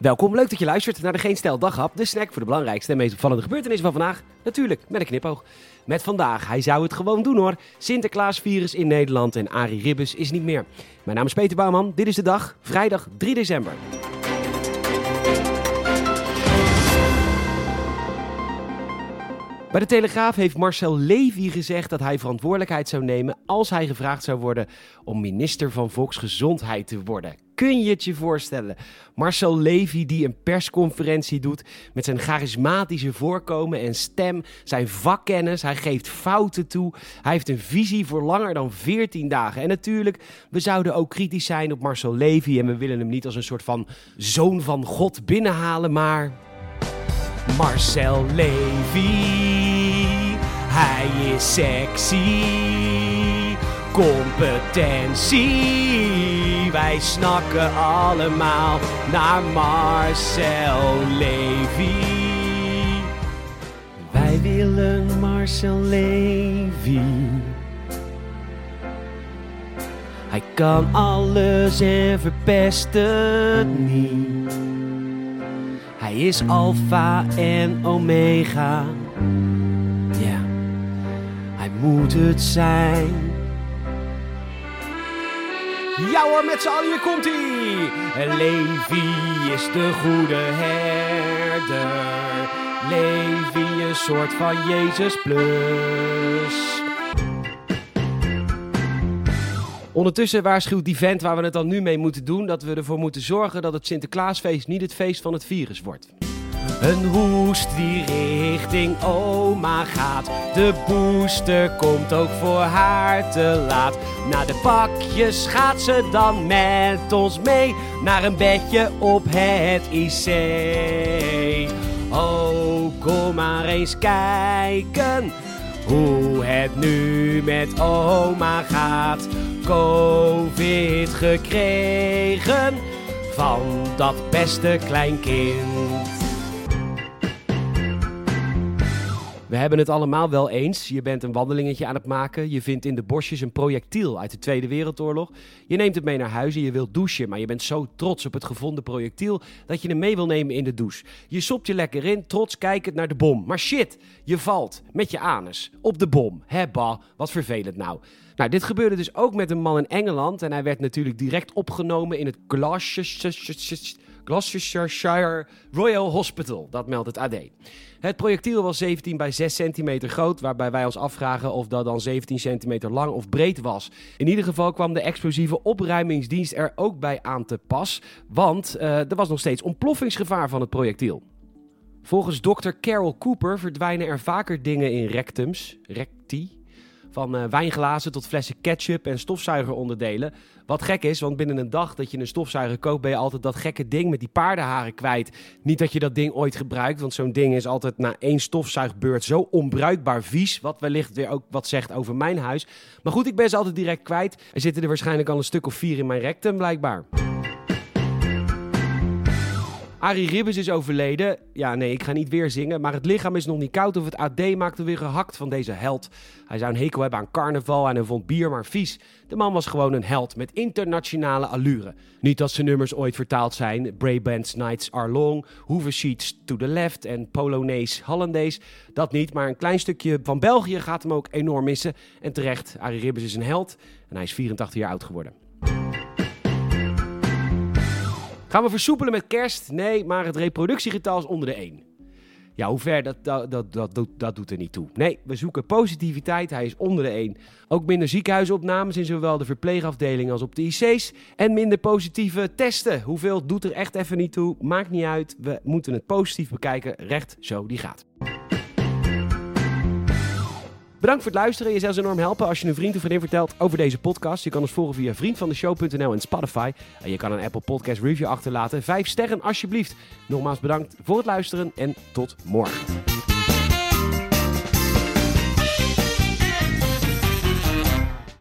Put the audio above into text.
Welkom, leuk dat je luistert naar de Geen Stel Daghap, de snack voor de belangrijkste en meest opvallende gebeurtenissen van vandaag. Natuurlijk, met een knipoog. Met vandaag, hij zou het gewoon doen hoor, Sinterklaasvirus in Nederland en Arie Ribbes is niet meer. Mijn naam is Peter Bouwman, dit is de dag, vrijdag 3 december. Bij de Telegraaf heeft Marcel Levy gezegd dat hij verantwoordelijkheid zou nemen als hij gevraagd zou worden om minister van Volksgezondheid te worden. Kun je het je voorstellen? Marcel Levy die een persconferentie doet met zijn charismatische voorkomen en stem, zijn vakkennis, hij geeft fouten toe, hij heeft een visie voor langer dan 14 dagen. En natuurlijk, we zouden ook kritisch zijn op Marcel Levy en we willen hem niet als een soort van zoon van God binnenhalen, maar Marcel Levy. Hij is sexy. Competentie. Wij snakken allemaal naar Marcel Levy. Wij willen Marcel Levy. Hij kan alles en verpest het niet. Hij is alfa en omega. Ja, hij moet het zijn. Ja hoor, met z'n allen, hier komt hij. Levi is de goede herder. Levi een soort van Jezus plus. Ondertussen waarschuwt die vent waar we het dan nu mee moeten doen dat we ervoor moeten zorgen dat het Sinterklaasfeest niet het feest van het virus wordt. Een hoest die richting oma gaat. De booster komt ook voor haar te laat. Na de pakjes gaat ze dan met ons mee naar een bedje op het IC. Oh, kom maar eens kijken hoe het nu met oma gaat. Covid gekregen van dat beste kleinkind. We hebben het allemaal wel eens. Je bent een wandelingetje aan het maken. Je vindt in de bosjes een projectiel uit de Tweede Wereldoorlog. Je neemt het mee naar huis en je wilt douchen. Maar je bent zo trots op het gevonden projectiel dat je hem mee wil nemen in de douche. Je sopt je lekker in, trots kijkend naar de bom. Maar shit, je valt met je anus op de bom. Hebba, wat vervelend nou. Nou, dit gebeurde dus ook met een man in Engeland. En hij werd natuurlijk direct opgenomen in het Gloucestershire Royal Hospital. Dat meldt het AD. Het projectiel was 17 bij 6 centimeter groot, waarbij wij ons afvragen of dat dan 17 centimeter lang of breed was. In ieder geval kwam de explosieve opruimingsdienst er ook bij aan te pas, want uh, er was nog steeds ontploffingsgevaar van het projectiel. Volgens dokter Carol Cooper verdwijnen er vaker dingen in rectums, recti, van uh, wijnglazen tot flessen ketchup en stofzuigeronderdelen. Wat gek is, want binnen een dag dat je een stofzuiger koopt, ben je altijd dat gekke ding met die paardenharen kwijt. Niet dat je dat ding ooit gebruikt, want zo'n ding is altijd na één stofzuigbeurt zo onbruikbaar vies. Wat wellicht weer ook wat zegt over mijn huis. Maar goed, ik ben ze altijd direct kwijt. Er zitten er waarschijnlijk al een stuk of vier in mijn rectum, blijkbaar. Arie Ribbes is overleden. Ja, nee, ik ga niet weer zingen. Maar het lichaam is nog niet koud of het AD maakte weer gehakt van deze held. Hij zou een hekel hebben aan carnaval en hij vond bier maar vies. De man was gewoon een held met internationale allure. Niet dat zijn nummers ooit vertaald zijn. Brabant's Nights Are Long, Hoover Sheets to the Left en Polonaise Hollandaise. Dat niet, maar een klein stukje van België gaat hem ook enorm missen. En terecht, Arie Ribbes is een held en hij is 84 jaar oud geworden. Gaan we versoepelen met kerst? Nee, maar het reproductiegetal is onder de 1. Ja, hoe ver, dat, dat, dat, dat, dat doet er niet toe. Nee, we zoeken positiviteit. Hij is onder de 1. Ook minder ziekenhuisopnames in zowel de verpleegafdeling als op de IC's. En minder positieve testen. Hoeveel doet er echt even niet toe? Maakt niet uit. We moeten het positief bekijken. Recht zo die gaat. Bedankt voor het luisteren. Je zou ons enorm helpen als je een vriend of vriendin vertelt over deze podcast. Je kan ons volgen via vriendvandeshow.nl en Spotify. En je kan een Apple Podcast review achterlaten. Vijf sterren alsjeblieft. Nogmaals bedankt voor het luisteren en tot morgen.